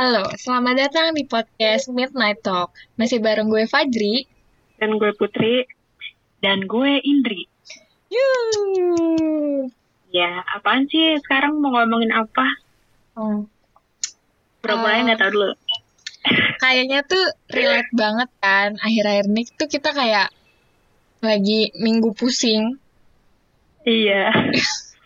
Halo, selamat datang di podcast Midnight Talk. Masih bareng gue Fajri. Dan gue Putri. Dan gue Indri. Yuuu. Ya, apaan sih sekarang mau ngomongin apa? Oh. Pura-pura Uh, nggak tahu dulu. Kayaknya tuh relate banget kan. Akhir-akhir ini tuh kita kayak lagi minggu pusing. Iya.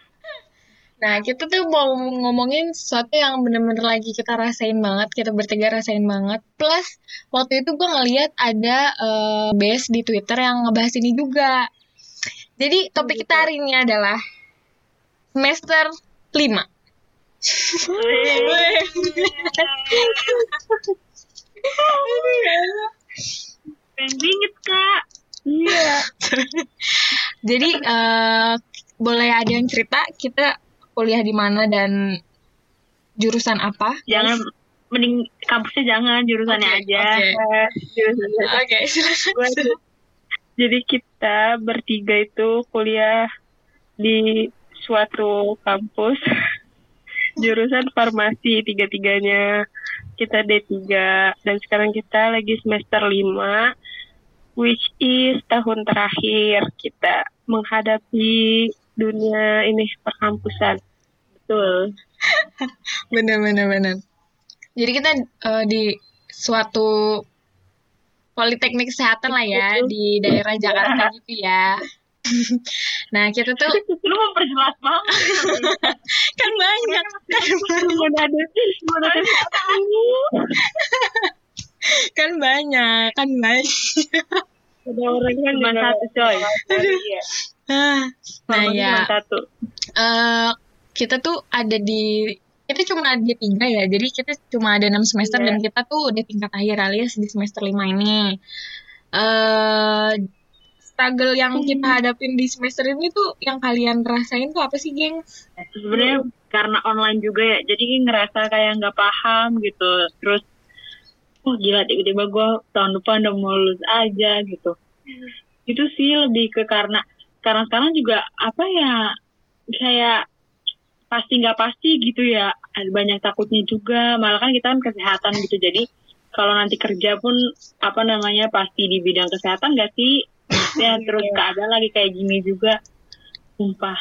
Nah, kita tuh mau ngomongin sesuatu yang bener-bener lagi kita rasain banget, kita bertiga rasain banget. Plus, waktu itu gue ngeliat ada eh, base di Twitter yang ngebahas ini juga. Jadi, topik kita hari ini adalah semester 5. Pengen bingit, Kak. Iya. Jadi, eh, boleh ada yang cerita kita kuliah di mana dan jurusan apa? Jangan mending kampusnya jangan jurusannya Oke, aja. oke. Silakan. Gua- Jadi kita bertiga itu kuliah di suatu kampus jurusan farmasi tiga-tiganya. Kita D3 dan sekarang kita lagi semester 5 which is tahun terakhir kita menghadapi dunia ini perkampusan. Betul. Bener, bener, bener. Jadi kita eh, di suatu politeknik kesehatan lah ya Betul. di daerah Jakarta gitu ya. nah kita tuh Lu memperjelas banget. kan banyak kan, ada kan banyak kan banyak. Ada orang kan cuma satu coy. Iya. Ah, nah Sama ya satu. eh, kita tuh ada di kita cuma ada di tiga ya jadi kita cuma ada enam semester Iya. dan kita tuh udah tingkat akhir alias di semester lima ini eh struggle yang kita hadapin di semester ini tuh yang kalian rasain tuh apa sih geng? Sebenarnya karena online juga ya, jadi ngerasa kayak nggak paham gitu. Terus, oh gila tiba-tiba gue tahun depan udah mau lulus aja gitu. Itu sih lebih ke karena karena sekarang juga apa ya kayak pasti nggak pasti gitu ya. Ada banyak takutnya juga. Malah kan kita kan kesehatan gitu. Jadi kalau nanti kerja pun apa namanya pasti di bidang kesehatan nggak sih? Ya terus keadaan lagi kayak gini juga. Sumpah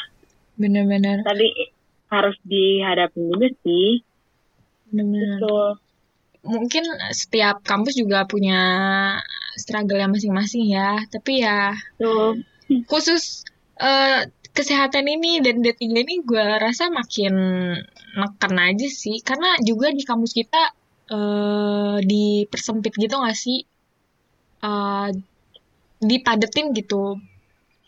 Bener-bener, tadi harus dihadapin juga sih. bener-bener. Betul. Mungkin setiap kampus juga punya struggle yang masing-masing ya, tapi ya Tuh. Khusus eh, kesehatan ini dan D3 ini gue rasa makin neken aja sih. Karena juga di kampus kita eh dipersempit gitu gak sih? Eh dipadetin gitu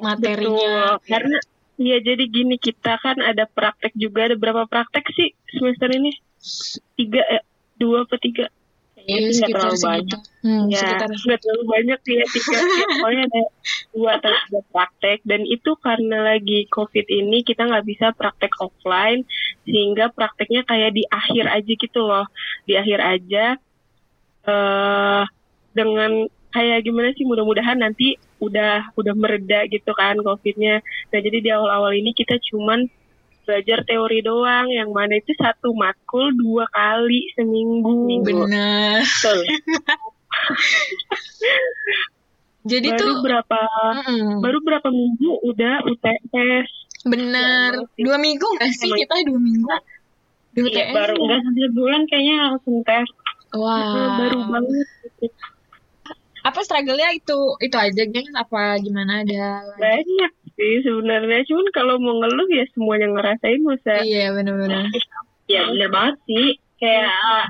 materinya. Betul. Karena Iya jadi gini kita kan ada praktek juga. Ada berapa praktek sih semester ini? Tiga eh, dua apa tiga ya, nggak sekitar terlalu segitu banyak. hmm, ya sekitar nggak terlalu banyak sih ya tiga ya, pokoknya ada dua atau tiga praktek. Dan itu karena lagi covid ini kita nggak bisa praktek offline sehingga prakteknya kayak di akhir aja gitu loh. Di akhir aja eh dengan kayak gimana sih mudah-mudahan nanti udah udah mereda gitu kan covidnya. Nah jadi di awal-awal ini kita cuman belajar teori doang. Yang mana itu satu matkul dua kali seminggu. Bener. Betul. jadi baru tuh berapa mm-mm, baru berapa minggu udah UTS Ya, sih. dua minggu gak sih? Emang- kita dua minggu. Dua Iya, baru enggak sampai bulan kayaknya langsung tes. wah. Baru banget gitu. Apa struggle-nya itu? Itu aja geng. Apa gimana ada? Banyak sih sebenarnya. Cuman kalau mau ngeluh ya semuanya ngerasain masa iya bener-bener. Ya bener banget sih. Kayak ah,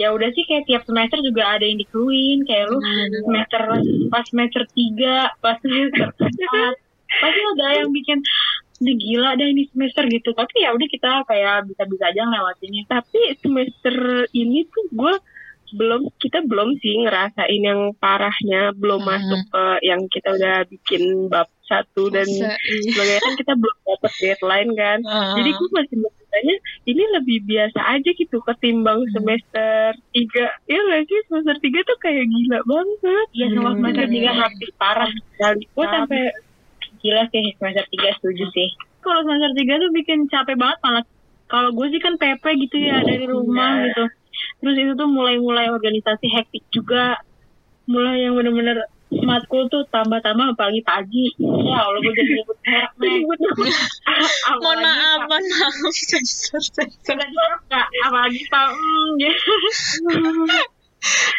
ya udah sih kayak tiap semester juga ada yang dikeluhin. Kayak lu Bener. semester pas semester 3, pas semester 4 pasti ada yang bikin udah gila deh ini semester gitu. Tapi ya udah kita kayak bisa-bisa aja ngelewatinnya. Tapi semester ini tuh gue belum kita belum sih ngerasain yang parahnya belum Hmm. masuk ke yang kita udah bikin bab satu dan Se- iya. sebagainya. Kan kita belum dapet deadline kan. Heeh. jadi gue masih bertanya ini lebih biasa aja gitu ketimbang Hmm. semester tiga. Ya nggak sih? Semester tiga tuh kayak gila banget. Iya semua Hmm. semester 3 habis parah kali gue sampai gila sih semester 3 setuju sih. Kalau semester 3 tuh bikin capek banget malah. Kalau gue sih kan PP gitu ya dari rumah gitu terus itu tuh mulai-mulai organisasi hektik juga. Mulai yang bener-bener matkul tuh tambah-tambah apalagi pagi ya Allah gue jadi nyebut merek Mohon maaf, mohon maaf. Apalagi pak mm, gitu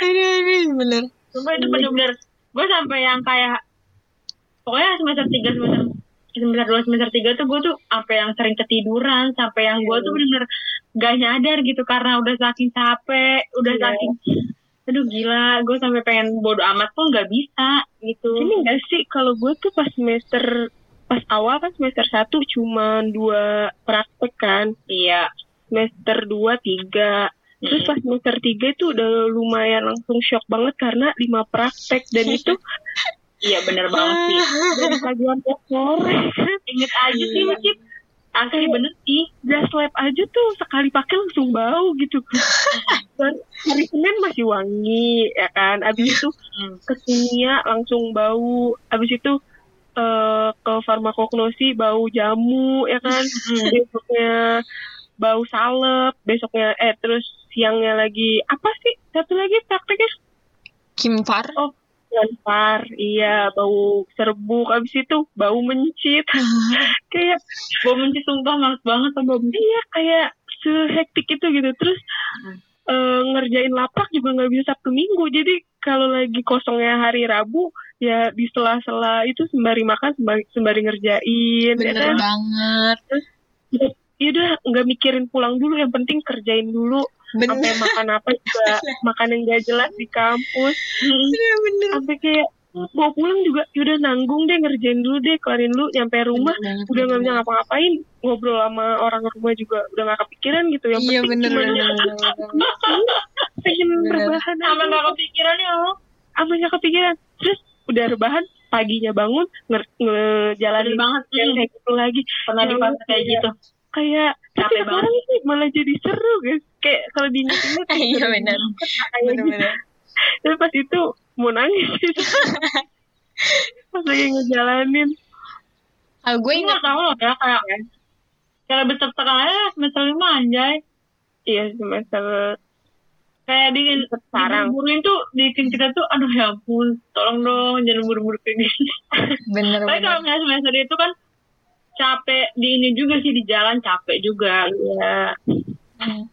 Aduh, aduh, bener. Sumpah itu bener-bener gue sampai yang kayak pokoknya semester 3 semester semester 2 semester 3 tuh gue tuh sampai yang sering ketiduran sampai yang gue tuh bener-bener gak nyadar gitu karena udah saking capek udah Iya. saking aduh gila gue sampai pengen bodo amat pun nggak bisa gitu Ini enggak sih kalau gue tuh pas semester pas awal kan semester 1 cuma dua praktek kan. iya Semester 2 tiga. Terus Mm. pas semester 3 itu udah lumayan langsung shock banget karena lima praktek dan itu iya bener banget sih dari ke sore. inget aja sih masih asli bener sih Gas lab aja tuh sekali pakai langsung bau gitu. Dan hari Senin masih wangi ya kan. Abis itu Hmm. ke kimia langsung bau. Abis itu eh, ke farmakognosi bau jamu ya kan. Besoknya bau salep, besoknya eh terus siangnya lagi apa sih? Satu lagi prakteknya Kimfar. oh Ganpar, iya bau serbuk, abis itu bau mencit, kayak gue menci sumpah males banget sama bau mencit iya kayak sehektik itu gitu. Terus Hmm. eh, ngerjain lapak juga nggak bisa sabtu minggu. Jadi kalau lagi kosongnya hari rabu ya di sela-sela itu sembari makan sembari, sembari ngerjain ya Bener kan? banget. ya udah nggak mikirin pulang dulu. Yang penting kerjain dulu Bener. sampai makan apa juga makan yang gak jelas di kampus Bener, bener. sampai kayak mau pulang juga yaudah nanggung deh ngerjain dulu deh kelarin dulu nyampe rumah Bener banget, udah nggak bisa ngapa-ngapain ngobrol sama orang rumah juga udah nggak kepikiran gitu yang Iya penting bener cuma bener bener, bener. pengen Bener. rebahan sama nggak kepikiran ya lo apa nggak kepikiran terus udah rebahan paginya bangun nge- ngejalanin banget yang hmm. kayak gitu lagi pernah di Ya kayak kayak- gitu kayak Capek sekarang sih malah jadi seru guys. Kayak kalau diinget-inget Iya banget, kayak gitu. bener. tapi pas itu mau nangis. Pas lagi ngejalanin. Ah, gue ingat nggak tahu loh ya kayak kayak lebih tertekan aja semester lima anjay. Iya semester kayak di Sekarang. diburuin tuh bikin kita tuh aduh ya ampun tolong dong jangan buru-buru kayak gini. Bener tapi kalau misalnya semester itu kan capek di ini juga sih di jalan capek juga. Ya Hmm.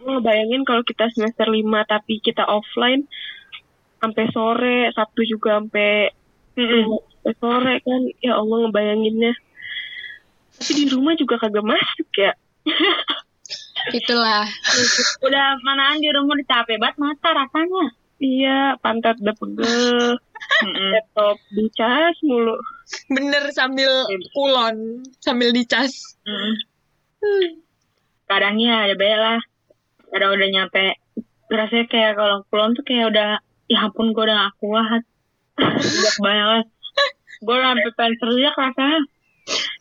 gue ngebayangin kalau kita semester 5 tapi kita offline sampai sore Sabtu juga sampai sampai sore kan. Ya Allah ngebayanginnya. Tapi di rumah juga kagak masuk ya. Itulah. udah manaan di rumah udah capek banget mata rasanya. Iya pantat udah pegel laptop dicas mulu. Bener sambil kulon, sambil dicas. kadangnya ada lah. Kadang udah nyampe rasanya kayak kalau pulang tuh kayak udah ya ampun gue udah gak kuat. Udah banget gue udah sampai pengen teriak rasanya.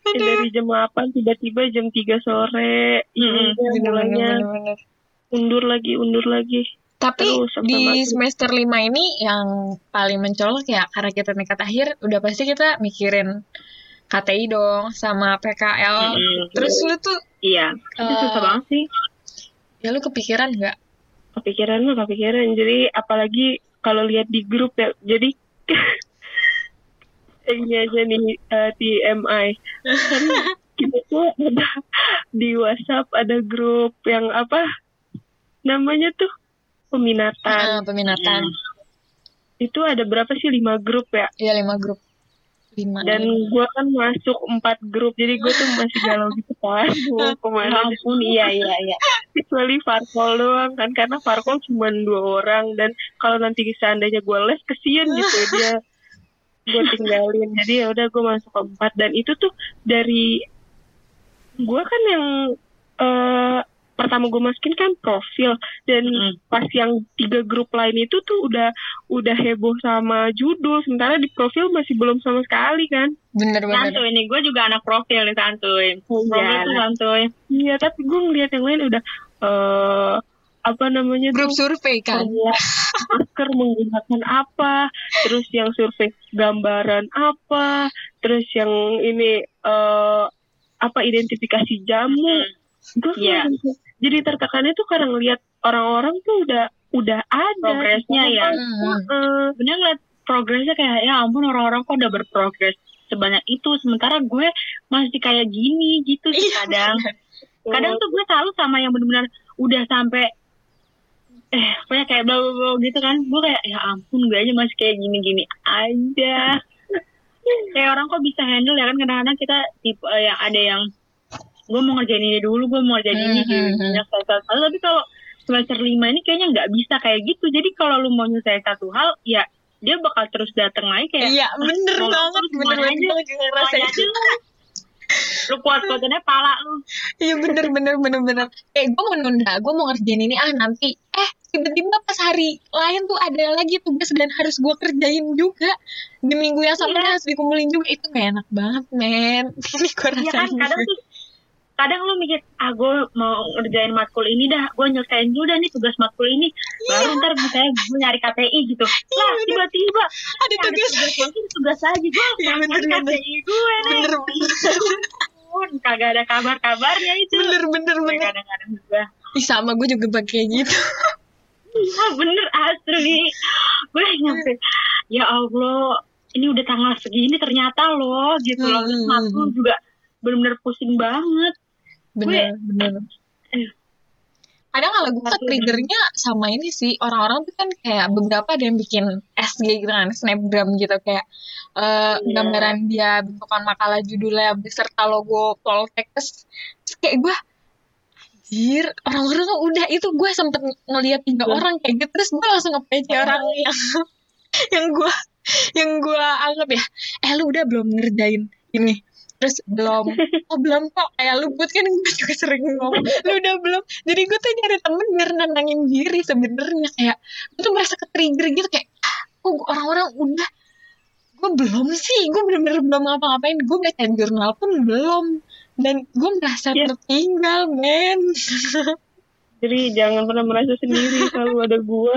Ya, dari jam 8 tiba-tiba jam 3 sore Mm-mm, Iya, Bener bener mulainya. bener bener. undur lagi undur lagi Tapi Terus di semester 5 ini yang paling mencolok ya karena kita nekat akhir udah pasti kita mikirin KTI dong sama PKL. Mm-mm. Terus lu tuh iya itu Eh, susah banget sih ya lu kepikiran nggak? kepikiran mah kepikiran jadi apalagi kalau lihat di grup ya jadi ini aja nih eh, TMI kan kita tuh ada di WhatsApp ada grup yang apa namanya tuh Ah, peminatan. Peminatan. itu ada berapa sih? Lima grup ya? Iya lima grup. Lima. dan gua kan masuk empat grup jadi gue tuh masih galau gitu kan. Mau ke mana ampun iya iya iya. Kecuali Farkol doang kan karena Farkol cuma dua orang. Dan kalau nanti seandainya gue les kesian gitu dia. Gue tinggalin. Jadi ya udah gue masuk keempat dan itu tuh dari gue kan yang eh pertama gue masukin kan profil dan Mm. pas yang tiga grup lain itu tuh udah udah heboh sama judul sementara di profil masih belum sama sekali kan Bener bener. santuy nih gue juga anak profil nih santuy profil Iya. tuh santuy iya tapi gue ngeliat yang lain udah eh apa namanya Grup tuh survei kan. masker menggunakan apa, terus yang survei gambaran apa, terus yang ini eh apa identifikasi jamu. Gue Iya. Jadi tertekannya tuh karena ngelihat orang-orang tuh udah udah ada Progresnya ya. Hmm. Heeh. Bener ngeliat progresnya kayak ya ampun orang-orang kok udah berprogres sebanyak itu sementara gue masih kayak gini gitu sih Iya, kadang kadang tuh gue selalu sama yang benar-benar udah sampai eh pokoknya kayak bla bla bla gitu kan gue kayak ya ampun gue aja masih kayak gini-gini aja kayak orang kok bisa handle ya kan kadang-kadang kita tipe eh, yang ada yang gue mau ngerjain ini dulu gue mau ngerjain ini di hmm, satu hal tapi kalau semester lima ini kayaknya nggak bisa kayak gitu jadi kalau lu mau nyelesain satu hal ya dia bakal terus datang lagi kayak Iya, bener banget, bener banget ngerasain. Aja lu. kuat kuatannya pala lu Iya bener bener bener bener. Kayak gue mau nunda, gue mau ngerjain ini ah nanti. Eh tiba-tiba pas hari lain tuh ada lagi tugas dan harus gue kerjain juga di minggu yang sama Iya. harus dikumpulin juga itu gak enak banget men. Ini gue Iya kan rasain. kadang tuh kadang lu mikir ah gue mau ngerjain matkul ini dah gue nyelesain dulu dah nih tugas matkul ini baru ntar misalnya gue nyari KPI gitu lah bener. tiba-tiba ada ada tugas. tugas lagi tugas lagi gue Iya, nyari bener. KPI gue nih Bener bener kagak ada kabar-kabarnya itu bener bener bener. kadang-kadang juga Ih, sama gue juga pakai gitu. Iya bener asli gue nyampe ya Allah ini udah tanggal segini ternyata loh gitu loh terus Hmm. matkul juga bener-bener pusing banget Bener bener. Kadang kalau gue triggernya sama ini sih orang-orang tuh kan kayak beberapa ada yang bikin SG gitu kan snapgram gitu kayak eh, Iya. gambaran dia bentukan makalah judulnya beserta logo Poltek terus terus kayak gue anjir orang-orang tuh udah itu gue sempet ngeliat tiga Betul. orang kayak gitu terus gue langsung nge orang yang yang gue yang gue anggap ya eh lu udah belum ngerjain ini terus belum. Oh belum kok. Kayak lu buat kan gue juga sering ngomong. Lu udah belum? Jadi gue tuh nyari temen biar nenangin diri sebenarnya. Kayak gue tuh merasa ke trigger gitu. Kayak oh orang-orang udah gue belum sih? Gue bener-bener belum ngapa-ngapain. Gue baca jurnal pun belum. Dan gue merasa Ya. tertinggal men. Jadi jangan pernah merasa sendiri selalu ada gua.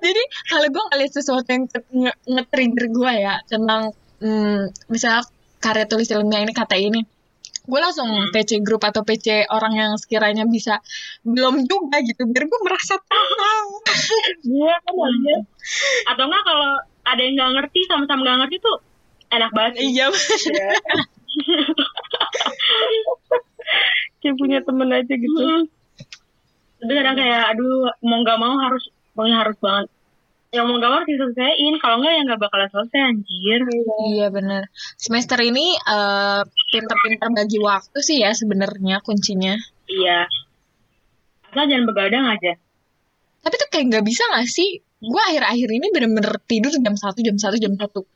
jadi kalau gue ngeliat sesuatu yang ke- nge- nge-trigger gue ya tentang hmm, misalnya karya tulis ilmiah ini kata ini gue langsung PC grup atau PC orang yang sekiranya bisa belum juga gitu biar gue merasa tenang Gua kan aja. atau enggak kalau ada yang nggak ngerti sama-sama nggak ngerti tuh enak banget iya Ya. Kayak punya temen aja gitu. Mm. Tapi kadang kayak aduh mau nggak mau harus pokoknya harus banget yang mau nggak mau harus diselesaiin kalau nggak ya nggak bakalan selesai anjir. Iya bener. Semester ini eh, pinter-pinter bagi waktu sih ya sebenarnya kuncinya. Iya. Asal jangan begadang aja. Tapi tuh kayak nggak bisa gak sih? Gue akhir-akhir ini bener-bener tidur jam satu jam satu jam satu.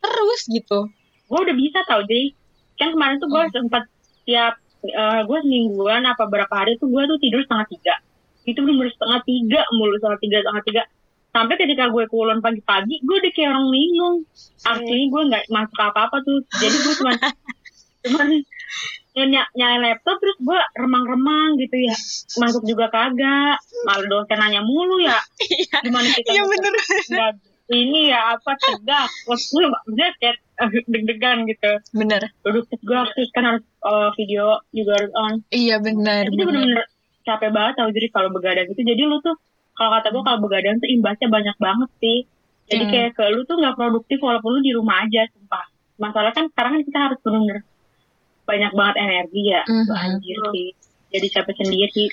Terus gitu. Gue udah bisa tau jadi kan kemarin tuh gue sempat tiap eh, gue semingguan apa berapa hari tuh gue tuh tidur setengah tiga. Itu bener setengah tiga mulu setengah tiga setengah tiga sampai ketika gue kulon pagi-pagi gue udah kayak orang linglung artinya gue nggak masuk apa-apa tuh. Jadi gue cuma cuman ny nyalain laptop terus gue remang-remang gitu ya. Masuk juga kagak. Malah dosen nanya mulu ya. Gimana kita iya bisa bener. Ini ya apa tegak. Terus gue maksudnya kayak eh, deg-degan gitu. Bener. Duduk tegak terus kan harus eh, video juga harus on. Iya bener itu bener. bener-bener capek banget tau jadi kalau begadang itu jadi lu tuh kalau kata gue kalau begadang tuh imbasnya banyak banget sih jadi Hmm. kayak ke lu tuh nggak produktif walaupun lu di rumah aja sumpah masalah kan sekarang kan kita harus bener-bener banyak banget energi ya Mhm. Wah, anjir sih jadi capek sendiri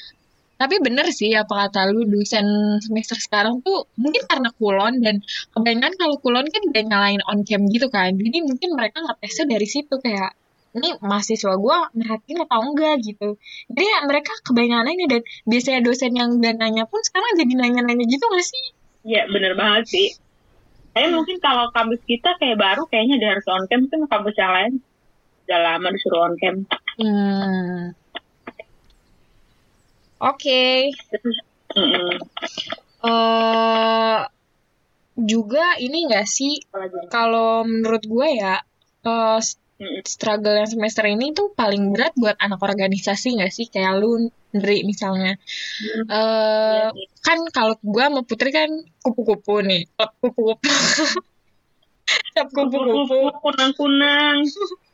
Tapi bener sih apa kata lu dosen semester sekarang tuh mungkin karena kulon dan kebanyakan kalau kulon kan udah nyalain on cam gitu kan. Jadi mungkin mereka ngetesnya dari situ kayak ini mahasiswa gua merhatiin atau enggak gitu. Jadi ya mereka kebanyakan nanya dan biasanya dosen yang udah nanya pun sekarang jadi nanya-nanya gitu gak sih? Iya bener banget sih. Tapi mungkin kalau kampus kita kayak baru kayaknya dia harus on cam tuh kampus yang lain udah lama disuruh on cam. Hmm. Oke. Mm-mm. eh juga ini gak sih kalau menurut gue ya Mm-mm. Struggle yang semester ini tuh paling berat buat anak organisasi gak sih? Kayak lu Ndri misalnya. Eh Iya sih. kan kalau gue sama Putri kan kupu-kupu nih. Kupu-kupu. Kupu-kupu. Kunang-kunang.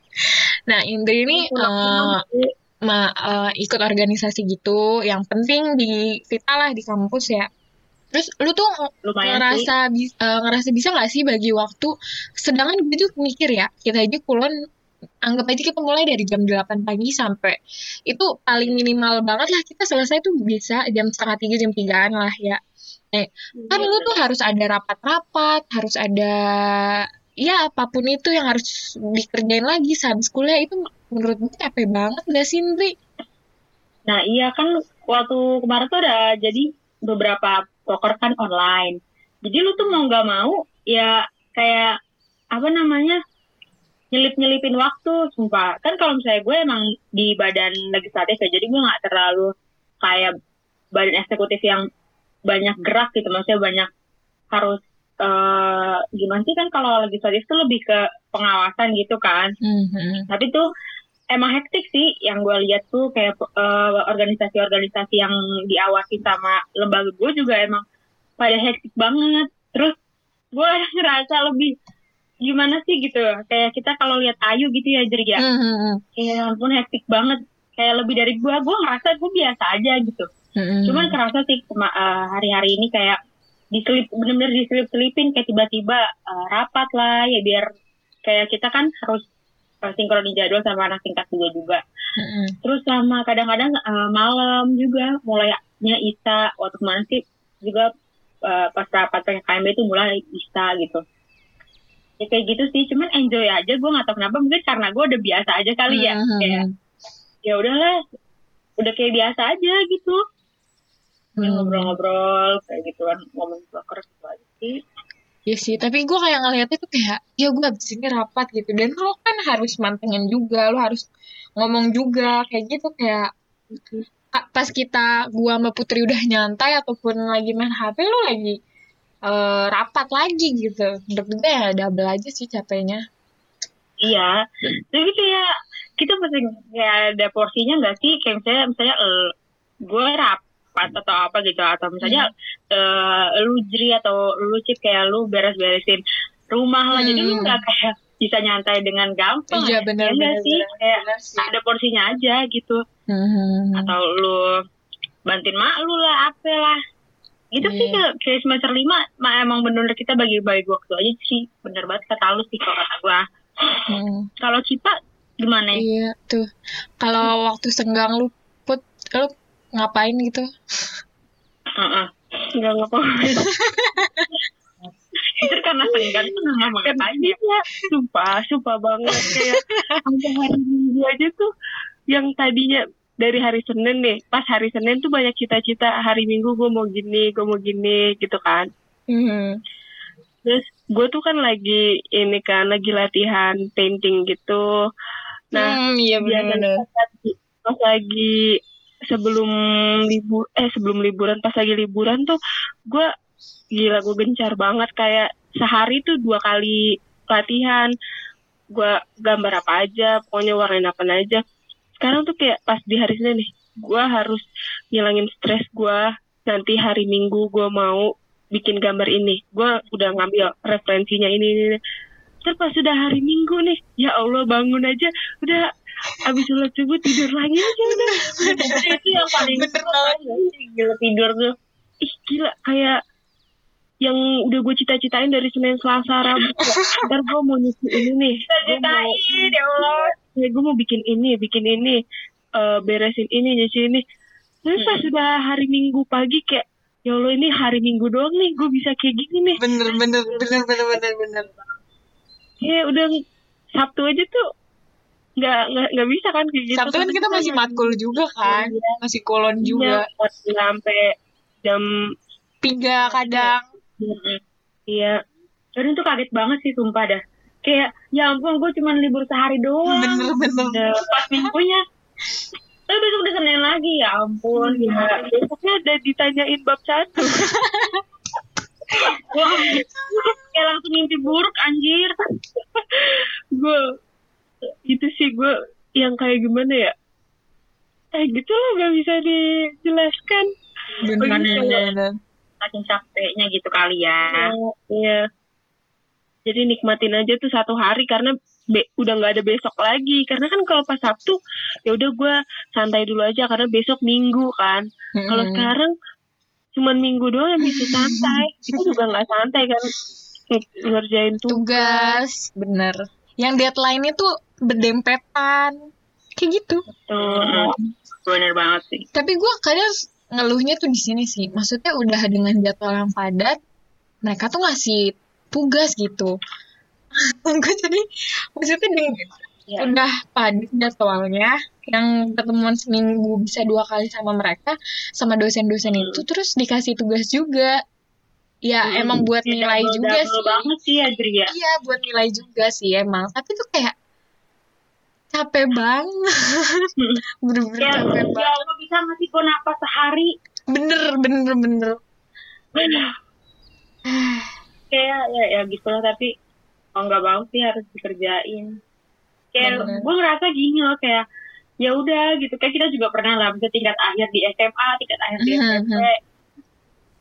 nah Indri ini eh, Kunang-kunang. ma- eh, ikut organisasi gitu. Yang penting di kita lah di kampus ya. Terus lu tuh lumayan ngerasa bis- eh, ngerasa bisa nggak sih bagi waktu? Sedangkan gue tuh mikir ya kita aja kulon anggap aja kita mulai dari jam 8 pagi sampai itu paling minimal banget lah kita selesai tuh bisa jam setengah tiga jam tigaan lah ya eh, kan lu tuh harus ada rapat-rapat harus ada ya apa pun itu yang harus dikerjain lagi sehabis kuliah itu menurut gue capek banget gak sih Ndri? Nah iya kan waktu kemarin tuh ada jadi beberapa poker kan online. Jadi lu tuh mau nggak mau ya kayak apa namanya nyelip-nyelipin waktu, sumpah. Kan kalau misalnya gue emang di badan legislatif ya, jadi gue nggak terlalu kayak badan eksekutif yang banyak gerak gitu, maksudnya banyak harus eh gimana sih kan kalau legislatif tuh lebih ke pengawasan gitu kan. Mhm. Tapi tuh emang hektik sih yang gue lihat tuh kayak eh, organisasi-organisasi yang diawasi sama lembaga gue juga emang pada hektik banget. Terus gue ngerasa lebih gimana sih gitu? Kayak kita kalau lihat Ayu gitu ya Jer ya? Mhm. ya ampun hektik banget. Kayak lebih dari gue gue ngerasa gue biasa aja gitu. Mhm. cuman kerasa sih eh, hari-hari ini kayak diselip bener-bener diselip-selipin kayak tiba-tiba eh, rapat lah ya biar kayak kita kan harus eh, sinkronin jadwal sama anak tingkat juga. Juga Mhm. terus sama kadang-kadang eh, malam juga mulainya Isa. Waktu kemarin sih juga eh, pas rapat PKKMB itu mulai Isa gitu ya kayak gitu sih. Cuman enjoy aja. Gue nggak tahu kenapa. Mungkin karena gue udah biasa aja kali ya. Mhm. kayak ya udahlah. Udah kayak biasa aja gitu. Hmm. ngobrol-ngobrol kayak gitu kan ngomong poker gitu aja sih. Iya sih, tapi gue kayak ngeliatnya tuh kayak, ya gue abis ini rapat gitu. Dan lo kan harus mantengin juga, lo harus ngomong juga, kayak gitu. Kayak ka- pas kita, gue sama Putri udah nyantai ataupun lagi main HP, lo lagi eh, rapat lagi gitu. Menurut gue ya double aja sih capeknya. iya tapi kayak kita mesti kayak ada porsinya nggak sih kayak misalnya misalnya eh, gue rapat atau apa gitu atau misalnya eh, lu jeri atau lu cip kayak lu beres-beresin rumah lah jadi lu Hmm. nggak kayak bisa nyantai dengan gampang Iya, ya. bener, Ya bener, sih bener, kayak bener sih. ada porsinya aja gitu Mhm. atau lu bantuin mak lu lah apa lah gitu sih Iya. kayak, semester lima ma, emang bener kita bagi-bagi waktu aja sih bener banget kata lu sih kalau kata gua Mhm. kalau Cipa gimana ya? Iya tuh. Kalau waktu senggang lu put, lu ngapain gitu? Heeh. nggak ngapain itu karena senggan tuh nggak mau ngapain ya iya sumpah sumpah banget kayak sampai hari minggu aja tuh yang tadinya dari hari Senin nih pas hari Senin tuh banyak cita-cita hari Minggu gue mau gini gue mau gini gitu kan. Mhm. terus gue tuh kan lagi ini kan lagi latihan painting gitu. Nah Hmm, iya biasanya pas lagi, pas lagi sebelum libur eh sebelum liburan pas lagi liburan tuh gue gila gue gencar banget. Kayak sehari tuh dua kali latihan. Gue gambar apa aja pokoknya warnain apa aja sekarang tuh kayak pas di hari Senin nih gue harus ngilangin stres gue nanti hari Minggu gue mau bikin gambar ini gue udah ngambil referensinya ini ini, ini. Terus pas sudah hari Minggu nih, ya Allah bangun aja, udah abis sholat subuh tidur lagi aja udah. itu yang paling Bener banget. gila tidur tuh Ih gila kayak yang udah gue cita-citain dari Senin Selasa Rabu. Ntar gue mau nyuci ini nih. Ceritain ya Allah ya gue mau bikin ini, bikin ini, eh, beresin ini, nyuci ini. Terus pas sudah hari Minggu pagi kayak, ya Allah ini hari Minggu doang nih, gue bisa kayak gini nih. Bener, bener, bener, bener, bener, bener. Ya udah Sabtu aja tuh nggak nggak nggak bisa kan kayak gitu. Sabtu kan kita masih matkul juga kan, masih kolon juga. Iya, sampai jam Tiga kadang. Mm-mm. iya Aduh tuh kaget banget sih sumpah dah kayak ya ampun gue cuma libur sehari doang. Bener, bener. Pas minggunya. Tapi besok udah senin lagi ya ampun ya, besoknya udah ditanyain bab satu. Wah, kayak langsung mimpi buruk anjir. Gue itu sih gue yang kayak gimana ya? Eh gitu loh gak bisa dijelaskan. Bener, Bener, bener, saking capeknya gitu kali ya. Iya jadi nikmatin aja tuh satu hari karena be- udah nggak ada besok lagi. Karena kan kalau pas Sabtu ya udah gue santai dulu aja karena besok Minggu kan. Kalau Mm-mm. sekarang cuman Minggu doang yang bisa santai. Itu juga nggak santai kan Ng- ngerjain tugas. Tugas bener. Yang deadline itu berdempetan. Kayak gitu. Tuh Bener banget sih. tapi gue kadang ngeluhnya tuh di sini sih. Maksudnya udah dengan jadwal yang padat mereka tuh ngasih tugas gitu gue jadi maksudnya dengan Ya. udah padat jadwalnya yang pertemuan seminggu bisa dua kali sama mereka sama dosen-dosen itu terus dikasih tugas juga ya Hmm. emang buat Ya, nilai double- juga double sih banget sih Adri ya. iya buat nilai juga sih emang tapi tuh kayak capek banget bener-bener Ya, capek ya banget Allah bisa ngasih gue napas sehari. bener bener bener Kayak ya, ya gitu lah tapi oh nggak mau sih harus dikerjain. Kayak Bener. gue ngerasa gini loh kayak ya udah gitu kayak kita juga pernah lah bisa tingkat akhir di SMA, tingkat akhir di Mhm. SMP.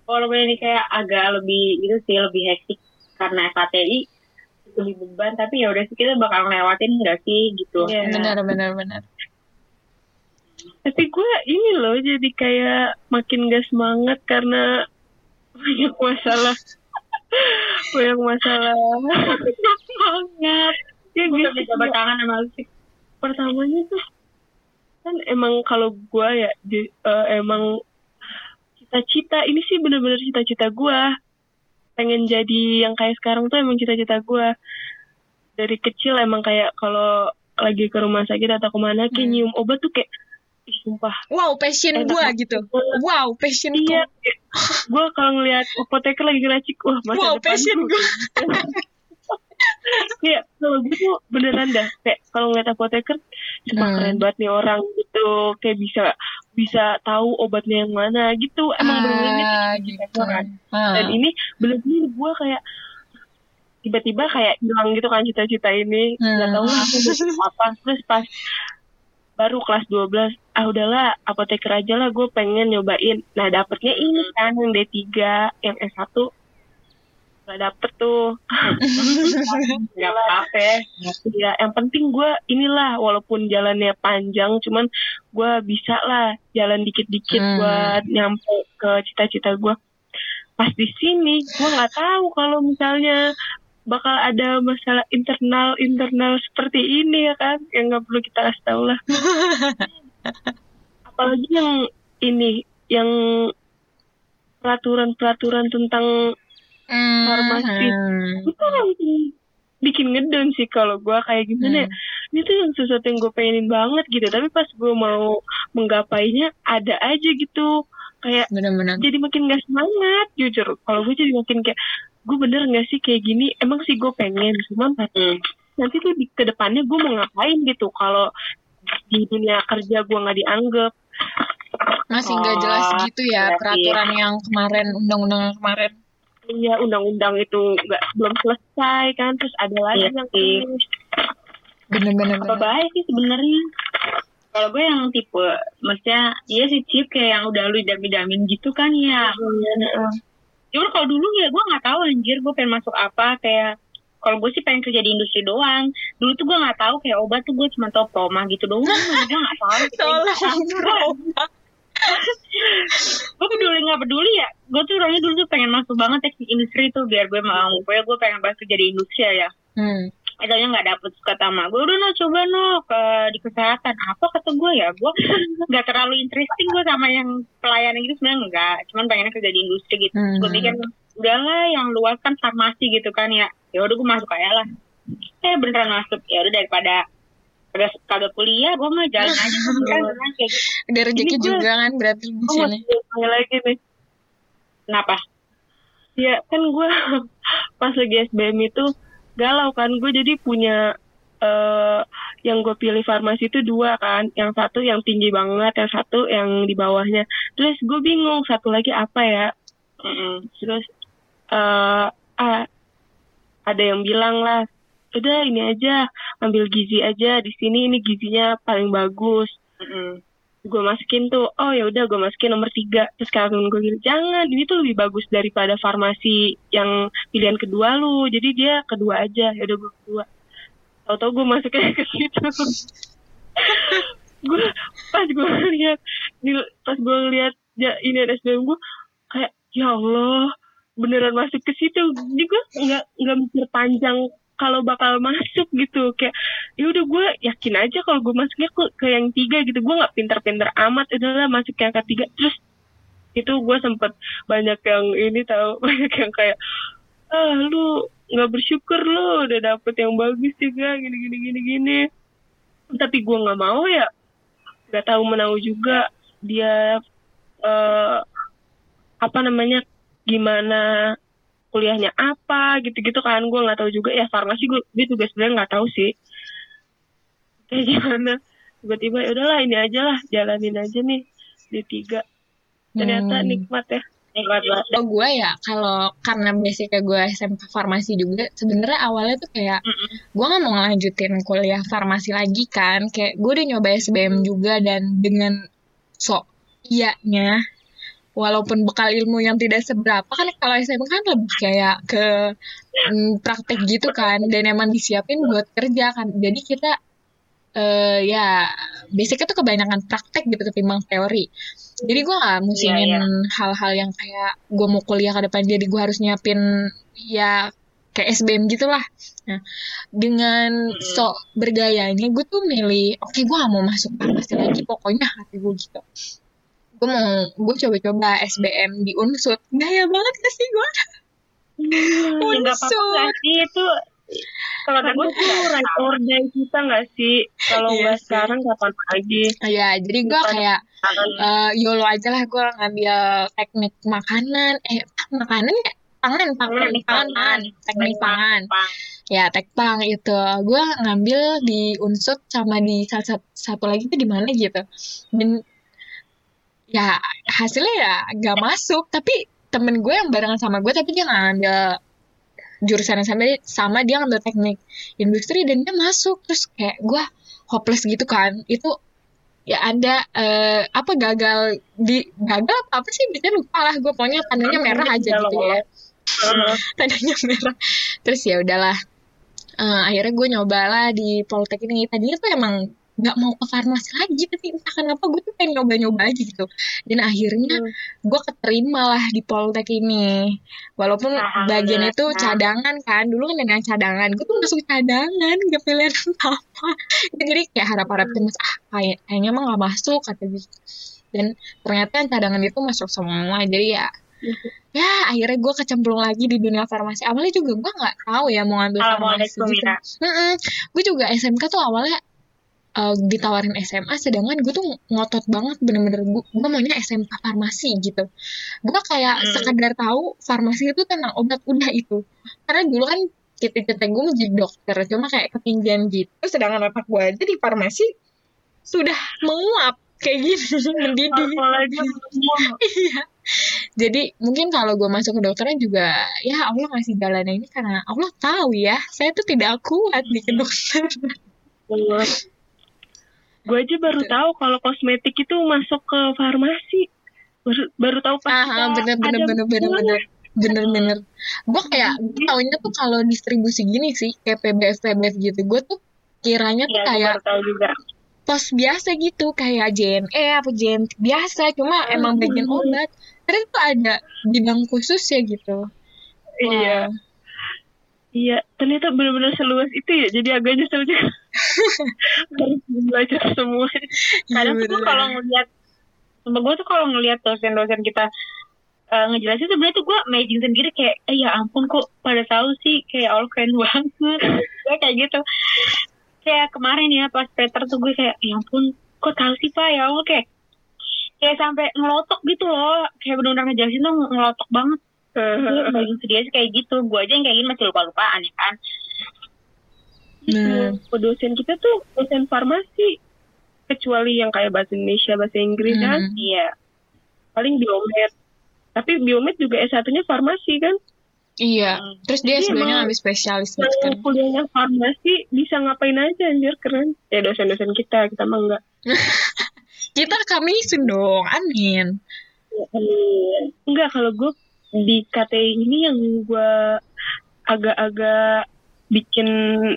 Walaupun ini kayak agak lebih gitu sih lebih hektik karena FATI lebih beban tapi ya udah sih kita bakal ngelewatin nggak sih gitu. Iya. bener bener bener tapi gue ini loh jadi kayak makin gak semangat karena banyak masalah banyak masalah banget. ya Gue gitu jabat tangan sama sih. pertamanya tuh kan emang kalau gue ya di- eh, emang cita-cita ini sih bener-bener cita-cita gue pengen jadi yang kayak sekarang tuh emang cita-cita gue dari kecil emang kayak kalau lagi ke rumah sakit atau ke mana kayak Hmm. nyium obat tuh kayak ih, sumpah. Wow passion gue banget. gitu. Wow passion iya. gue kalau ngeliat apoteker lagi ngeracik wah masa wow passion gue gue kayak kalau gue tuh beneran dah. Kayak kalau ngeliat apoteker cuma Hmm. keren banget nih orang gitu. Kayak bisa bisa tahu obatnya yang mana gitu. Emang bener-bener ah, cita-cita gitu gua kan. Ah. dan ini bener-bener gue kayak tiba-tiba kayak hilang gitu kan cita-cita ini. Nggak Hmm. tahu aku apa. Terus pas baru kelas 12 ah udahlah apoteker aja lah gue pengen nyobain nah dapetnya ini kan yang D3 yang S1 nggak dapet tuh Nggak apa-apa. ya. ya yang penting gue inilah walaupun jalannya panjang cuman gue bisa lah jalan dikit-dikit Hmm. buat nyampe ke cita-cita gue pas di sini gue nggak tahu kalau misalnya bakal ada masalah internal internal seperti ini ya kan? Yang nggak perlu kita kasih tahu lah. Apalagi yang ini yang peraturan-peraturan tentang Hmm. Farmasi. itu yang bikin ngedon sih kalau gue kayak gimana ya? Hmm. ini tuh yang sesuatu yang gue pengenin banget gitu. Tapi pas gue mau menggapainya ada aja gitu. Kayak bener-bener jadi makin gak semangat jujur. Kalau gue jadi makin kayak gue bener gak sih kayak gini? Emang sih gue pengen cuman Hmm. nanti tuh di ke depannya gue mau ngapain gitu? Kalau di dunia kerja gue nggak dianggap. Masih nggak jelas Oh, gitu ya berarti- peraturan yang kemarin undang-undang yang kemarin. Iya undang-undang itu nggak belum selesai kan? Terus ada lagi Iya yang bener-bener. Apa bahaya sih sebenarnya? Kalau gue yang tipe maksudnya iya sih chip kayak yang udah lu idam-idamin gitu kan ya cuman kalau dulu ya gue nggak tahu anjir gue pengen masuk apa kayak kalau gue sih pengen kerja di industri doang. Dulu tuh gue nggak tahu kayak obat tuh gue cuma tau proma gitu doang gue nggak tahu gue peduli nggak peduli ya. Gue tuh orangnya dulu tuh pengen masuk banget teknik industri tuh biar gue mau pokoknya gue pengen banget kerja di industri ya. Hmm. Akhirnya nggak dapet kata mak gue udah no coba no ke di kesehatan. Apa kata gue ya? Gue nggak terlalu interesting gue sama yang pelayanan gitu sebenarnya enggak cuman pengennya kerja di industri gitu. Hmm. gue pikir udahlah yang luas kan farmasi gitu kan ya. Ya udah gue masuk aja lah. Eh beneran masuk. Ya udah daripada kagak kagak kuliah gue mah jalan aja. Kan kayak gitu. Rezeki juga kan berarti di sini. lagi nih. Kenapa? Ya kan gue pas lagi SBM itu galau kan gue jadi punya eh yang gue pilih farmasi itu dua kan yang satu yang tinggi banget yang satu yang di bawahnya terus gue bingung satu lagi apa ya Mm-mm. terus eh ah, ada yang bilang lah udah ini aja ambil gizi aja di sini ini gizinya paling bagus Mm-mm. Gue masukin tuh oh ya udah gue masukin nomor tiga. Terus kalian gue gini jangan ini tuh lebih bagus daripada farmasi yang pilihan kedua lu. Jadi dia kedua aja. Ya udah gue kedua. Tau-tau gue masuknya ke situ. Gue pas gue lihat pas gue lihat ya ini ada SBM gue kayak ya Allah beneran masuk ke situ. Jadi gue nggak nggak mikir panjang kalau bakal masuk gitu. Kayak ya udah gue yakin aja kalau gue masuknya ke, ke yang tiga gitu. Gue nggak pinter-pinter amat udahlah masuk yang ketiga. Terus itu gue sempet banyak yang ini tahu banyak yang kayak ah lu nggak bersyukur lu udah dapet yang bagus juga gini gini gini gini. Tapi gue nggak mau ya nggak tahu menau juga dia uh, apa namanya gimana kuliahnya apa gitu-gitu kan. Gue nggak tahu juga ya farmasi gue dia juga sebenarnya nggak tahu sih. Kayak gimana? Tiba-tiba ya udahlah ini aja lah jalanin aja nih di tiga. Ternyata hmm. nikmat ya. Nikmat banget. Oh, gue ya kalau karena basicnya gue SMK farmasi juga sebenarnya awalnya tuh kayak mm -mm. gue nggak mau ngelanjutin kuliah farmasi lagi kan. Kayak gue udah nyoba SBM juga dan dengan sok iyanya walaupun bekal ilmu yang tidak seberapa kan kalau SMA kan lebih kayak ke mm, praktek gitu kan. Dan emang disiapin buat kerja kan. Jadi kita uh, ya basicnya tuh kebanyakan praktek gitu ketimbang teori. Jadi gue gak musingin yeah, yeah. hal-hal yang kayak gue mau kuliah ke depan jadi gue harus nyiapin ya kayak SBM gitulah. Nah dengan sok bergayanya gue tuh milih oke okay, gue gak mau masuk farmasi lagi pokoknya hati gue gitu gue mau gue coba-coba SBM di Unsut. Gaya banget gak sih gue hmm, Unsut. apa-apa sih? Itu kalau gue tuh right or kita nggak sih? Kalau iya nggak sekarang kapan lagi? Iya jadi gue kayak uh, yolo aja lah gue ngambil teknik makanan. Eh makanan ya? Pangan pangan pangan pangan. teknik pangan. ya tekpang itu. Gue ngambil di unsut sama di satu, satu lagi itu di mana gitu? Dan ya hasilnya ya gak masuk. Tapi temen gue yang barengan sama gue tapi dia ngambil jurusan yang sama sama dia ngambil teknik industri dan dia masuk. Terus kayak gue hopeless gitu kan. Itu ya ada uh, apa gagal di gagal apa, apa sih? Biasanya lupa lah gue. Pokoknya tandanya merah aja gitu ya. tandanya merah. Terus ya udahlah. Uh, akhirnya gue nyobalah di politeknik tadinya tuh emang nggak mau ke farmasi lagi tapi entah kenapa gue tuh pengen nyoba-nyoba aja gitu. Dan akhirnya hmm. gue keterima lah di Poltek ini. Walaupun nah, bagian itu cadangan kan dulu kan dengan cadangan. Gue tuh masuk cadangan gak pilihan apa jadi kayak harap-harap hmm. mas ah kayak kayaknya emang gak masuk kata gitu dan ternyata yang cadangan itu masuk semua. Jadi ya hmm. ya akhirnya gue kecemplung lagi di dunia farmasi. Awalnya juga gue nggak tahu ya mau ambil farmasi gitu. gue juga SMK tuh awalnya uh, ditawarin SMA sedangkan gue tuh ngotot banget bener-bener gue, gue maunya SMK farmasi gitu. Gue kayak hmm. sekedar tahu farmasi itu tentang obat udah itu. Karena dulu kan cita-cita gue mau jadi dokter cuma kayak ketinggian gitu. Sedangkan otak gue aja di farmasi sudah menguap kayak gini mendidih. Iya. Jadi mungkin kalau gue masuk ke dokternya juga ya Allah ngasih jalan ini karena Allah tahu ya saya tuh tidak kuat di kedokteran gue aja baru Betul. tahu kalau kosmetik itu masuk ke farmasi. Baru, baru tahu pas ah, bener, bener, bener, bener, bener, bener bener. Gue kayak gue taunya tuh kalau distribusi gini sih kayak PBF PBF gitu. Gue tuh kiranya tuh ya, kayak tahu juga. pos biasa gitu kayak JNE apa JN biasa cuma hmm. emang bagian obat. Terus tuh ada bidang khusus ya gitu. Iya iya ternyata benar-benar seluas itu ya jadi agak nyesel juga. Harus belajar semua. Kadang tuh kalau ngeliat sama gue tuh kalau ngeliat dosen-dosen kita uh, ngejelasin sebenarnya tuh gue amazing sendiri kayak eh ya ampun kok pada tahu sih kayak all keren banget. Gue kayak gitu. Kayak kemarin ya pas Peter tuh gue kayak ya ampun kok tahu sih pak? Ya Allah kayak kayak sampai ngelotok gitu loh. Kayak benar-benar ngejelasin tuh ngelotok banget Gue sedih sih kayak gitu gue aja yang kayak gini masih lupa-lupaan ya kan Nah. Gitu. dosen kita tuh dosen farmasi kecuali yang kayak bahasa Indonesia, bahasa Inggris kan? hmm. kan, iya. Paling biomed. Tapi biomed juga S1-nya farmasi kan? Iya. Hmm. Terus dia sebenarnya ngambil spesialis gitu kan. Kuliahnya farmasi bisa ngapain aja anjir keren. Ya dosen-dosen kita, kita mah enggak. kita kami dong, amin. Enggak, kalau gue di KTI ini yang gue agak-agak bikin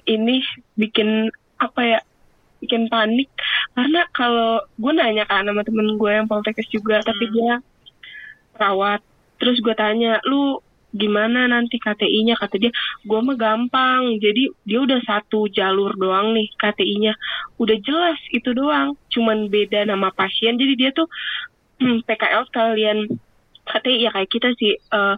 ini bikin apa ya bikin panik. Karena kalau gue nanya kan sama temen gue yang poltekkes juga tapi dia perawat terus gue tanya lu gimana nanti KTI-nya kata dia gue mah gampang. Jadi dia udah satu jalur doang nih KTI-nya udah jelas itu doang cuman beda nama pasien. Jadi dia tuh hmm, PKL sekalian KTI ya kayak kita sih eh,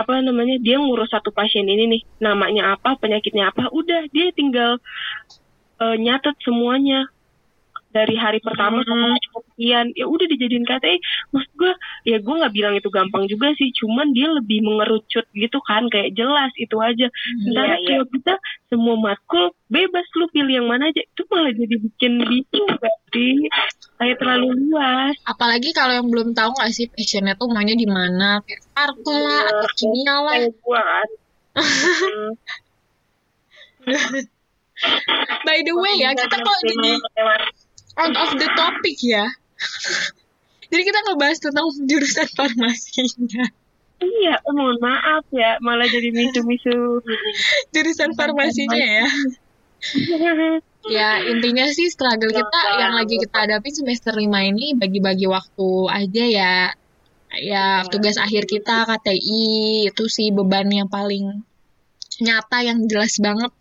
apa namanya dia ngurus satu pasien ini nih namanya apa penyakitnya apa udah dia tinggal eh, nyatet semuanya dari hari pertama hari kesekian ya udah dijadiin KTI maksud gue ya gue nggak bilang itu gampang juga sih cuman dia lebih mengerucut gitu kan kayak jelas itu aja. Sementara Iya, iya. kalau kita semua matkul bebas lu pilih yang mana aja. Itu malah jadi bikin bingung berarti kayak terlalu luas. Apalagi kalau yang belum tahu nggak sih passionnya tuh maunya di mana, kayak parko lah, atau kimia lah. gue kan. Hmm. By the way ya, kita kok jadi out of the topic ya. Jadi kita ngebahas tentang jurusan farmasinya. iya mohon maaf ya malah jadi misu-misu Jurusan farmasinya ya. Ya intinya sih struggle kita yang lagi kita hadapi semester 5 ini bagi-bagi waktu aja ya. Ya tugas akhir kita KTI itu sih beban yang paling nyata yang jelas banget.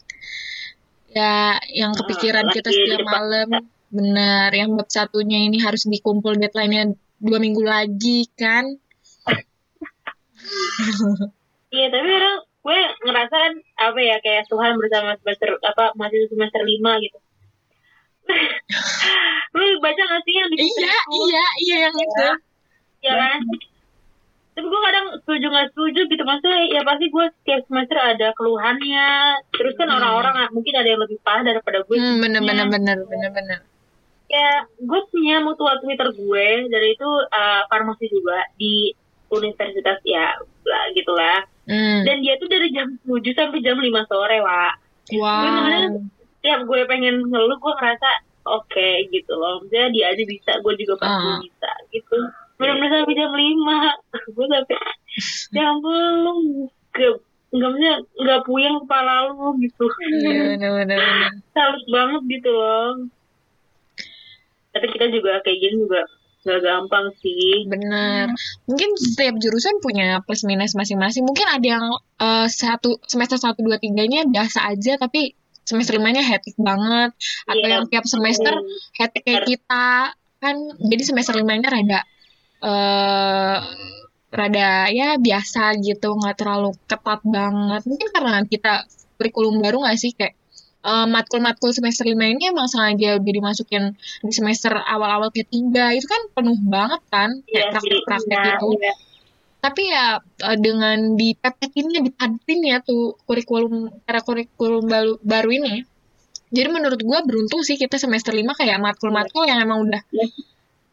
Ya yang kepikiran kita setiap malam. Bener, yang bab satunya ini harus dikumpul deadline-nya dua minggu lagi kan. Iya, tapi kadang gue ngerasa kan apa ya kayak Tuhan bersama semester apa masih semester lima gitu. Lu baca gak sih yang di Iya, iya, iya yang itu. ya kan? Tapi gue kadang setuju gak setuju gitu maksudnya ya pasti gue setiap semester ada keluhannya. Terus kan orang-orang ah, mungkin ada yang lebih parah daripada gue. Hmm, bener, bener, Iya. bener, bener, bener. Ya, gue punya mutual Twitter gue dari itu uh, farmasi juga di universitas ya lah gitulah. Hmm. Dan dia tuh dari jam 7 sampai jam 5 sore, Wak. Gue makanya Wow. tiap gue pengen ngeluh gue ngerasa oke gitu loh maksudnya dia aja bisa gue juga pasti Ah. bisa gitu benar-benar sampai jam lima gue sampai ya ampun lu gak nggak maksudnya nggak puyeng kepala lu gitu bener, bener, bener. salut banget gitu loh tapi kita juga kayak gini juga nggak gampang sih Bener. Mungkin setiap jurusan punya plus minus masing-masing. Mungkin ada yang eh, satu semester satu dua tiganya biasa aja, tapi semester limanya hectic banget. Atau Iya. yang tiap semester Hmm. hectic kayak kita kan. Jadi semester limanya rada eh rada ya biasa gitu, nggak terlalu ketat banget. Mungkin karena kita kurikulum baru nggak sih kayak eh, matkul-matkul semester lima ini emang sengaja udah dimasukin di semester awal-awal ketiga. Itu kan penuh banget kan Iya kayak praktek-praktek iya, itu iya. tapi ya eh, dengan dipepetinnya dipadetin ya tuh kurikulum era kurikulum baru, baru ini. Jadi menurut gua beruntung sih kita semester lima kayak matkul-matkul yang emang udah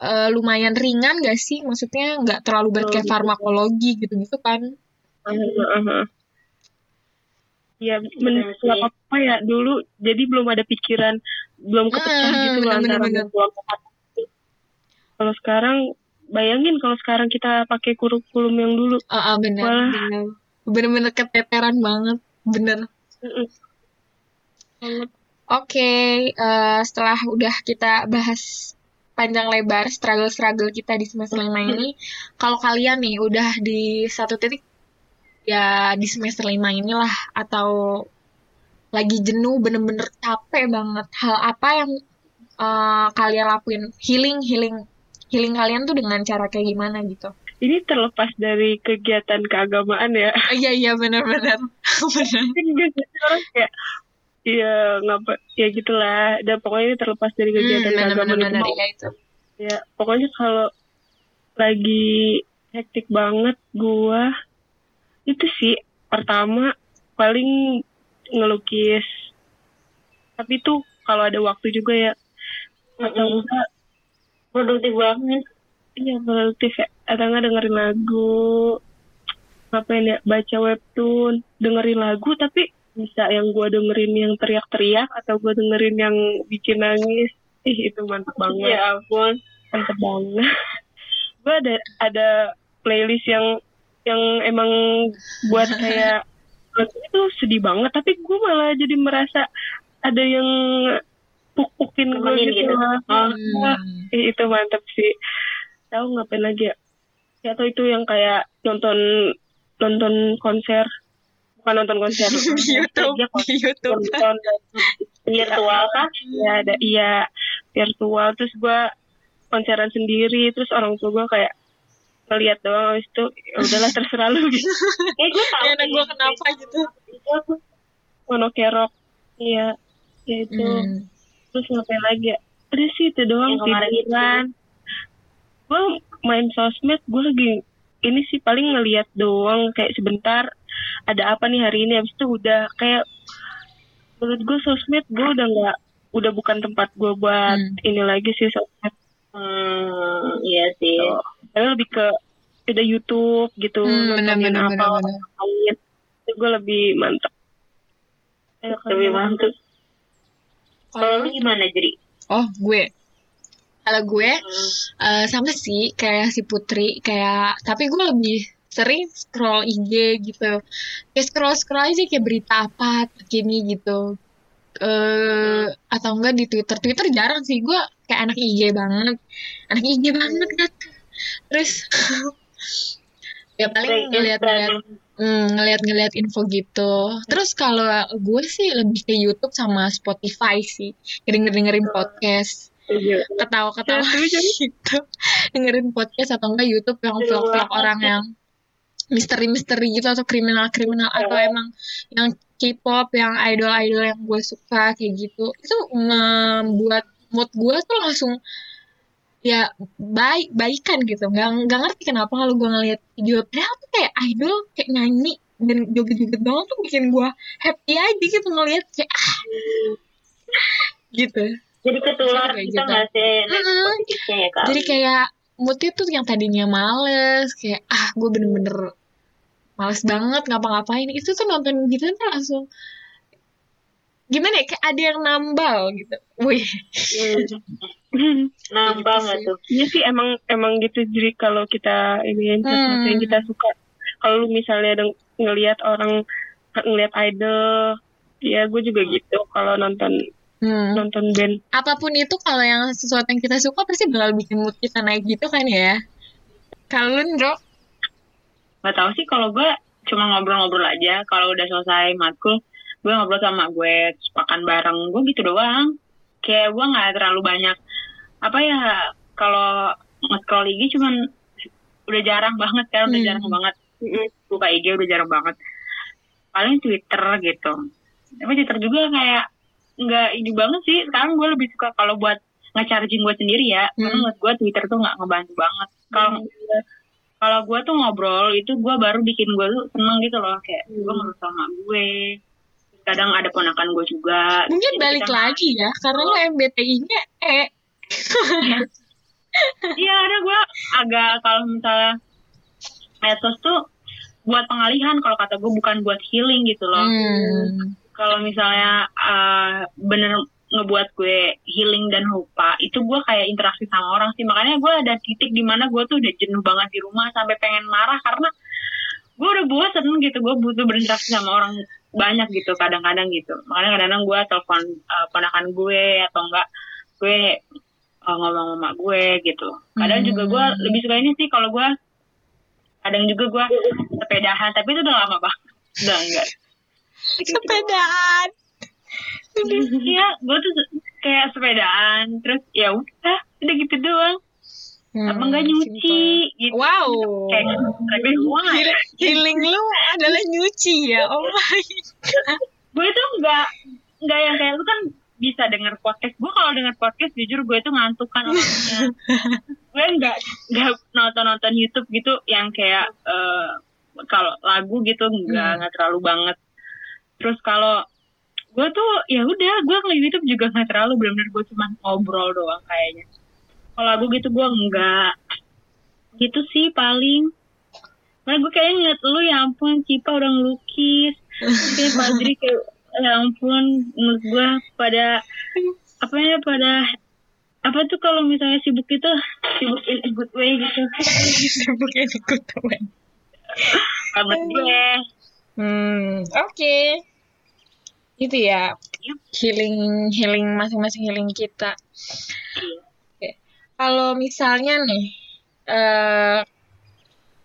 eh, lumayan ringan gak sih? Maksudnya nggak terlalu berat kayak Betul, farmakologi gitu-gitu kan Ya, Bener men- sih. nggak apa-apa ya dulu. Jadi belum ada pikiran, belum kepecah Hmm, gitu loh antara bener. Kalau sekarang, bayangin kalau sekarang kita pakai kurikulum yang dulu. Ah, ah, bener, Wah. bener bener-bener keteteran banget bener Mm-mm. Oke, eh, setelah udah kita bahas panjang lebar struggle-struggle kita di semester lima ini, kalau kalian nih udah di satu titik ya di semester lima inilah atau lagi jenuh bener-bener capek banget, hal apa yang eh, kalian lakuin healing healing healing kalian tuh dengan cara kayak gimana gitu? Ini terlepas dari kegiatan keagamaan ya. Iya iya benar-benar benar. Kan biasanya orang kayak, ya ngapa, ya gitulah. Dan pokoknya ini terlepas dari kegiatan Hmm, keagamaan mau- iya itu. Ya, pokoknya kalau lagi hektik banget gua itu sih pertama paling ngelukis. Tapi tuh kalau ada waktu juga ya. Atau enggak produktif banget. Iya produktif ya. Atau enggak dengerin lagu ngapain ya baca webtoon dengerin lagu tapi bisa yang gua dengerin yang teriak-teriak atau gua dengerin yang bikin nangis. Ih itu mantep banget. Ya ampun. Mantep banget. Gue ada ada playlist yang yang emang buat kayak itu sedih banget tapi gue malah jadi merasa ada yang puk-pukin gue gitu, gitu. Oh. Hmm. itu mantep sih tahu ngapain lagi ya ya atau itu yang kayak nonton nonton konser bukan nonton konser YouTube, Dia konser, YouTube. nonton Virtual kan? Iya ada iya virtual terus gue konseran sendiri terus orang tua gue kayak ngeliat doang habis itu ya udahlah terserah lu gitu Eh gue tahu. Ya, anak gue kenapa gitu. Itu aku monokerok iya ya itu Hmm. terus ngapain lagi ya udah sih itu doang Yang kemarin tiduran gue main sosmed gue lagi ini sih paling ngeliat doang kayak sebentar ada apa nih hari ini habis itu udah kayak menurut gue sosmed gue udah nggak udah bukan tempat gue buat Hmm. ini lagi sih sosmed Hmm, iya sih. Tapi lebih ke ada YouTube gitu Hmm, nontonin benar apa ngapain itu gue lebih mantep Lebih mantap. Kalau lu gimana jadi? Oh, gue. Kalau gue Hmm. eh, sama sih kayak si Putri, kayak tapi gue lebih sering scroll IG gitu. Kayak scroll-scroll aja kayak berita apa terkini gitu. Eh atau enggak di Twitter. Twitter jarang sih gue kayak anak IG banget. Anak IG banget kan. Terus ya paling ngeliat-ngeliat Hmm, ngeliat-ngeliat info gitu. Terus kalau gue sih lebih ke YouTube sama Spotify sih. Denger-dengerin podcast. Setuju. Ketawa-ketawa Ya, setuju. gitu. Dengerin podcast atau enggak YouTube yang vlog-vlog orang yang misteri-misteri gitu atau kriminal-kriminal atau emang yang K-pop, yang idol-idol yang gue suka kayak gitu. Itu membuat mood gue tuh langsung ya baik baikan gitu nggak nggak ngerti kenapa kalau gue ngeliat video padahal tuh kayak idol kayak nyanyi dan joget-joget doang tuh bikin gue happy aja gitu ngeliat kayak ah gitu Jadi ketular Kayak kita gitu. nggak sih Mm-mm. positifnya ya kak? jadi kayak moodnya tuh yang tadinya males kayak ah gue bener-bener males banget ngapa-ngapain itu tuh nonton gitu tuh langsung gimana ya kayak ada yang nambal gitu wih nambah Gitu nggak sih. tuh? Iya sih emang emang gitu jadi kalau kita ini sesuatu Hmm. yang kita suka kalau lu misalnya ada ngelihat orang ngelihat idol ya gue juga gitu kalau nonton Hmm. nonton band apa pun itu kalau yang sesuatu yang kita suka pasti bakal bikin mood kita naik gitu kan ya kalau lu Ndro Gak tau sih kalau gue cuma ngobrol-ngobrol aja. Kalau udah selesai matkul, gue ngobrol sama gue, terus makan bareng. Gue gitu doang. Kayak gue nggak terlalu banyak. Apa ya, kalau nge-scroll IG cuman udah jarang banget kan, udah Hmm. jarang banget. Buka IG udah jarang banget. Paling Twitter gitu. Tapi Twitter juga kayak nggak ini banget sih. Sekarang gue lebih suka kalau buat nge-charging gue sendiri ya. Karena Hmm. menurut gue Twitter tuh nggak ngebantu banget. Kalau kalau gue tuh ngobrol itu gue baru bikin gue tuh seneng gitu loh kayak gue ngobrol sama gue kadang ada ponakan gue juga mungkin Jadi balik kita- lagi ya karena lu MBTI-nya E. Iya ada gue agak kalau misalnya medsos tuh buat pengalihan kalau kata gue bukan buat healing gitu loh. Hmm. kalau misalnya eh, bener ngebuat gue healing dan lupa itu gue kayak interaksi sama orang sih. Makanya gue ada titik di mana gue tuh udah jenuh banget di rumah sampai pengen marah karena gue udah bosen gitu. Gue butuh berinteraksi sama orang banyak gitu kadang-kadang gitu. Makanya kadang-kadang gue telepon eh, ponakan gue atau enggak gue eh, ngomong sama gue gitu. Kadang juga gue Hmm. lebih suka ini sih kalau gue kadang juga gue sepedahan tapi itu udah lama banget. Udah enggak. Gitu, sepedaan. Iya, gue tuh kayak sepedaan, terus ya udah, udah gitu doang. Apa enggak nyuci gitu. Hmm, wow Kayak Heal- healing lu adalah nyuci ya oh my god gue tuh enggak enggak yang kayak lu kan bisa denger podcast. Gue kalau denger podcast jujur gue tuh ngantuk kan orangnya. gue enggak enggak nonton-nonton YouTube gitu yang kayak eh, kalau lagu gitu enggak Hmm. enggak terlalu banget. Terus kalau gue tuh ya udah gue ngeliat YouTube juga nggak terlalu benar-benar gue cuma ngobrol doang kayaknya kalau lagu gitu gue enggak. Gitu sih paling. Karena gue kayaknya ngeliat lu ya ampun Cipa udah ngelukis kayak Fadri kayak ya ampun menurut gue pada apa ya pada apa tuh kalau misalnya sibuk itu sibuk in a good way gitu. Bukan ikut teman banget gue Hmm, oke. Itu ya healing healing masing-masing healing kita. Kalau misalnya nih eh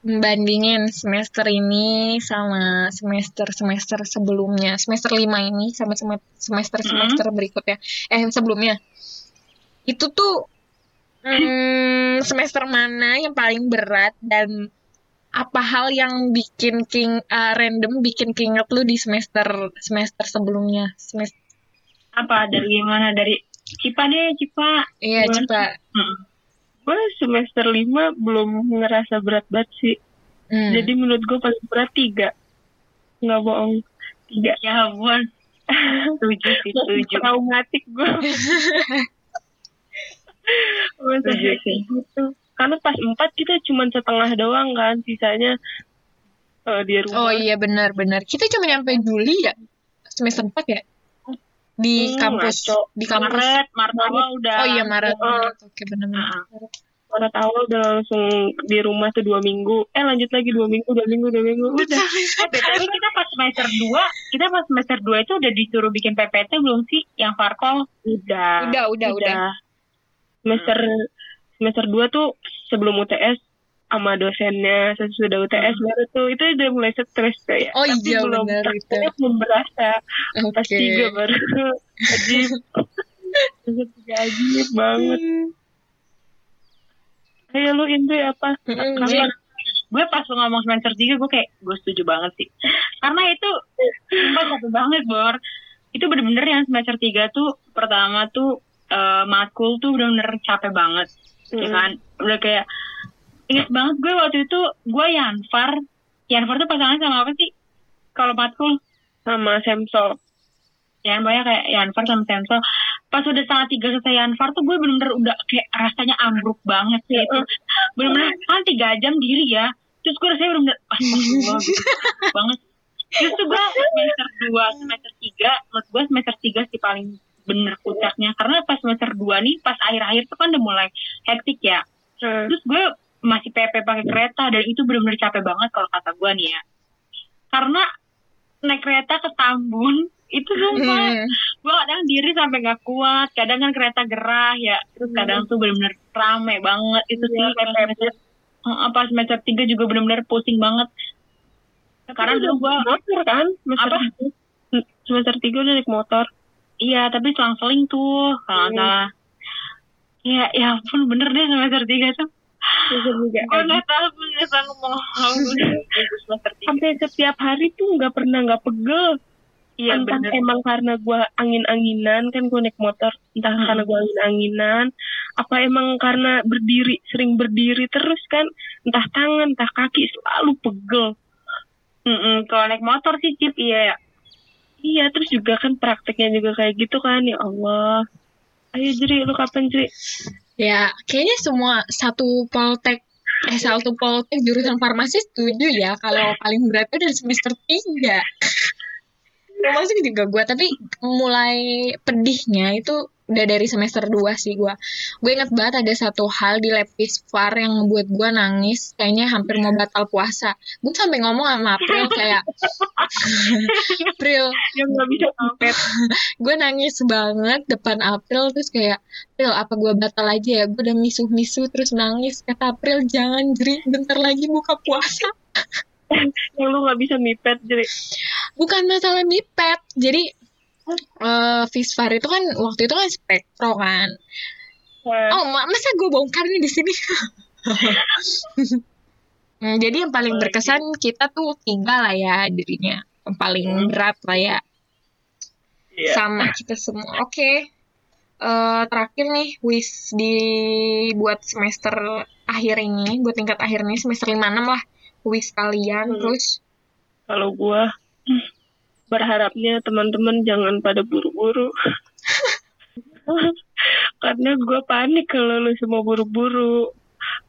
membandingin semester ini sama semester-semester sebelumnya, semester lima ini sama sem- semester-semester berikutnya, eh sebelumnya. Itu tuh hmm, semester mana yang paling berat dan apa hal yang bikin king uh, random bikin keinget lu di semester semester sebelumnya? Semester Apa? Dari gimana dari Cipa deh, Cipa. iya coba Mm-mm. Gue semester 5 belum ngerasa berat banget sih. Hmm. Jadi menurut gue paling berat tiga. Nggak bohong. Tiga. Ya ampun. Setuju sih, setuju. Traumatik gue. Setuju sih. gitu. Karena pas empat kita cuma setengah doang kan. Sisanya eh, di rumah. oh iya benar-benar kita cuma nyampe Juli ya semester 4 ya di Hmm, kampus ngaco. di kampus Maret, Maret awal udah. oh iya Maret Oh. Maret. oke benar-benar Maret awal udah langsung di rumah tuh dua minggu. Eh lanjut lagi dua minggu, dua minggu, dua minggu. Udah. Eh, BTW kita pas semester 2, kita pas semester 2 itu udah disuruh bikin PPT belum sih? Yang Farkol? Udah. udah udah udah Semester semester 2 tuh sebelum UTS sama dosennya sesudah UTS baru tuh itu udah mulai stres ya. Oh Tapi iya, belum benar itu. belum berasa. Pas oke tiga baru ajib. Semester tiga ajib banget. Kayak lu Indri apa? Tapi Jin. gue pas lu ngomong semester 3 gue kayak gue setuju banget sih. Karena itu sumpah capek banget, Bor. Itu bener-bener yang semester 3 tuh pertama tuh eh, matkul tuh bener-bener capek banget. Ya Mm. kan? Udah kayak inget banget gue waktu itu gue Yanfar. Yanfar tuh pasangan sama apa sih? Kalau matkul? Sama Semsol. ya banyak kayak Yanfar sama Sensol pas udah setengah tiga selesai Yanfar tuh gue bener-bener udah kayak rasanya ambruk banget sih itu. Bener-bener kan tiga jam diri ya. Terus gue rasanya bener-bener astagfirullah gitu banget. Terus tuh gue semester dua semester tiga menurut gue semester tiga sih paling bener puncaknya. Karena pas semester dua nih pas akhir-akhir tuh kan udah mulai hektik ya. Terus gue masih PP pakai kereta dan itu bener-bener capek banget kalau kata gue nih ya karena naik kereta ke Tambun itu sumpah Hmm. gue kadang diri sampai nggak kuat kadang kan kereta gerah ya terus kadang tuh bener-bener rame banget itu sih Iya, pas semester pas semester tiga juga bener-bener pusing banget karena dulu gue motor kan? Semester Apa? tiga. Semester tiga udah naik motor. iya tapi selang-seling tuh kalau Hmm. salah ya ya ampun bener deh semester tiga tuh Gue nggak tahu gue nggak mau sampai setiap hari tuh nggak pernah nggak pegel. iya entah bener. emang karena gua angin-anginan kan gue naik motor. Entah Hmm. karena gua angin-anginan. Apa emang karena berdiri sering berdiri terus kan entah tangan entah kaki selalu pegel. Mm-mm, kalau naik motor sih cip iya ya. Iya terus juga kan prakteknya juga kayak gitu kan ya Allah. Ayo Jeri lu kapan Jeri Ya, kayaknya semua satu poltek eh satu poltek jurusan farmasi setuju ya kalau paling berat itu dari semester 3. Termasuk juga gue, tapi mulai pedihnya itu udah dari semester 2 sih gue. Gue inget banget ada satu hal di lab Far yang ngebuat gue nangis, kayaknya hampir mau batal puasa. Gue sampai ngomong sama April kayak, April, yang nggak bisa gue nangis banget depan April terus kayak April apa gue batal aja ya? Gue udah misuh-misuh terus nangis. Kata April jangan jeri bentar lagi buka puasa. Yang lu nggak bisa mipet Jeri bukan masalah mipet jadi Visvar itu kan waktu itu kan spektro kan Nah, oh ma- masa gue bongkar nih di sini Hmm, jadi yang paling berkesan kita tuh tiga lah ya dirinya yang paling berat lah ya Iya. sama kita semua. Oke. Eh, terakhir nih wis di buat semester akhir ini, buat tingkat akhir ini semester 5 6 lah. Wis kalian Hmm. terus kalau gua berharapnya teman-teman jangan pada buru-buru. Karena gua panik kalau lu semua buru-buru.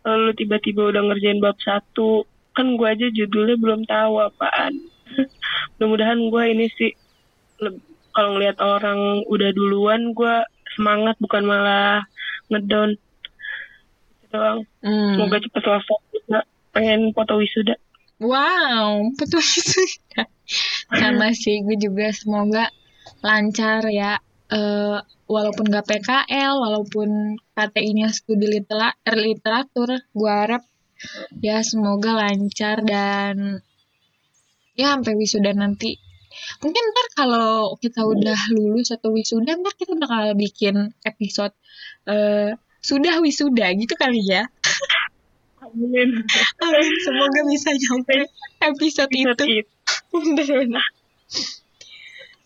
Lu tiba-tiba udah ngerjain bab satu. Kan gua aja judulnya belum tahu apaan. Mudah-mudahan gua ini sih kalau ngelihat orang udah duluan gua semangat bukan malah ngedown. Doang. Hmm. semoga cepet selesai. Juga pengen foto wisuda. Wow, betul itu. Sama sih gue juga semoga lancar ya Eh, walaupun gak PKL walaupun KTI-nya studi litera- er, literatur gue harap ya semoga lancar dan ya sampai wisuda nanti mungkin ntar kalau kita udah lulus atau wisuda ntar kita bakal bikin episode eh sudah wisuda gitu kali ya Amin. Amin. semoga bisa nyampe episode itu Episode itu. bener-bener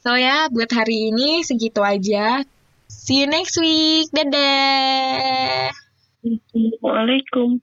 so ya buat hari ini segitu aja. See you next week. Dadah. Assalamualaikum.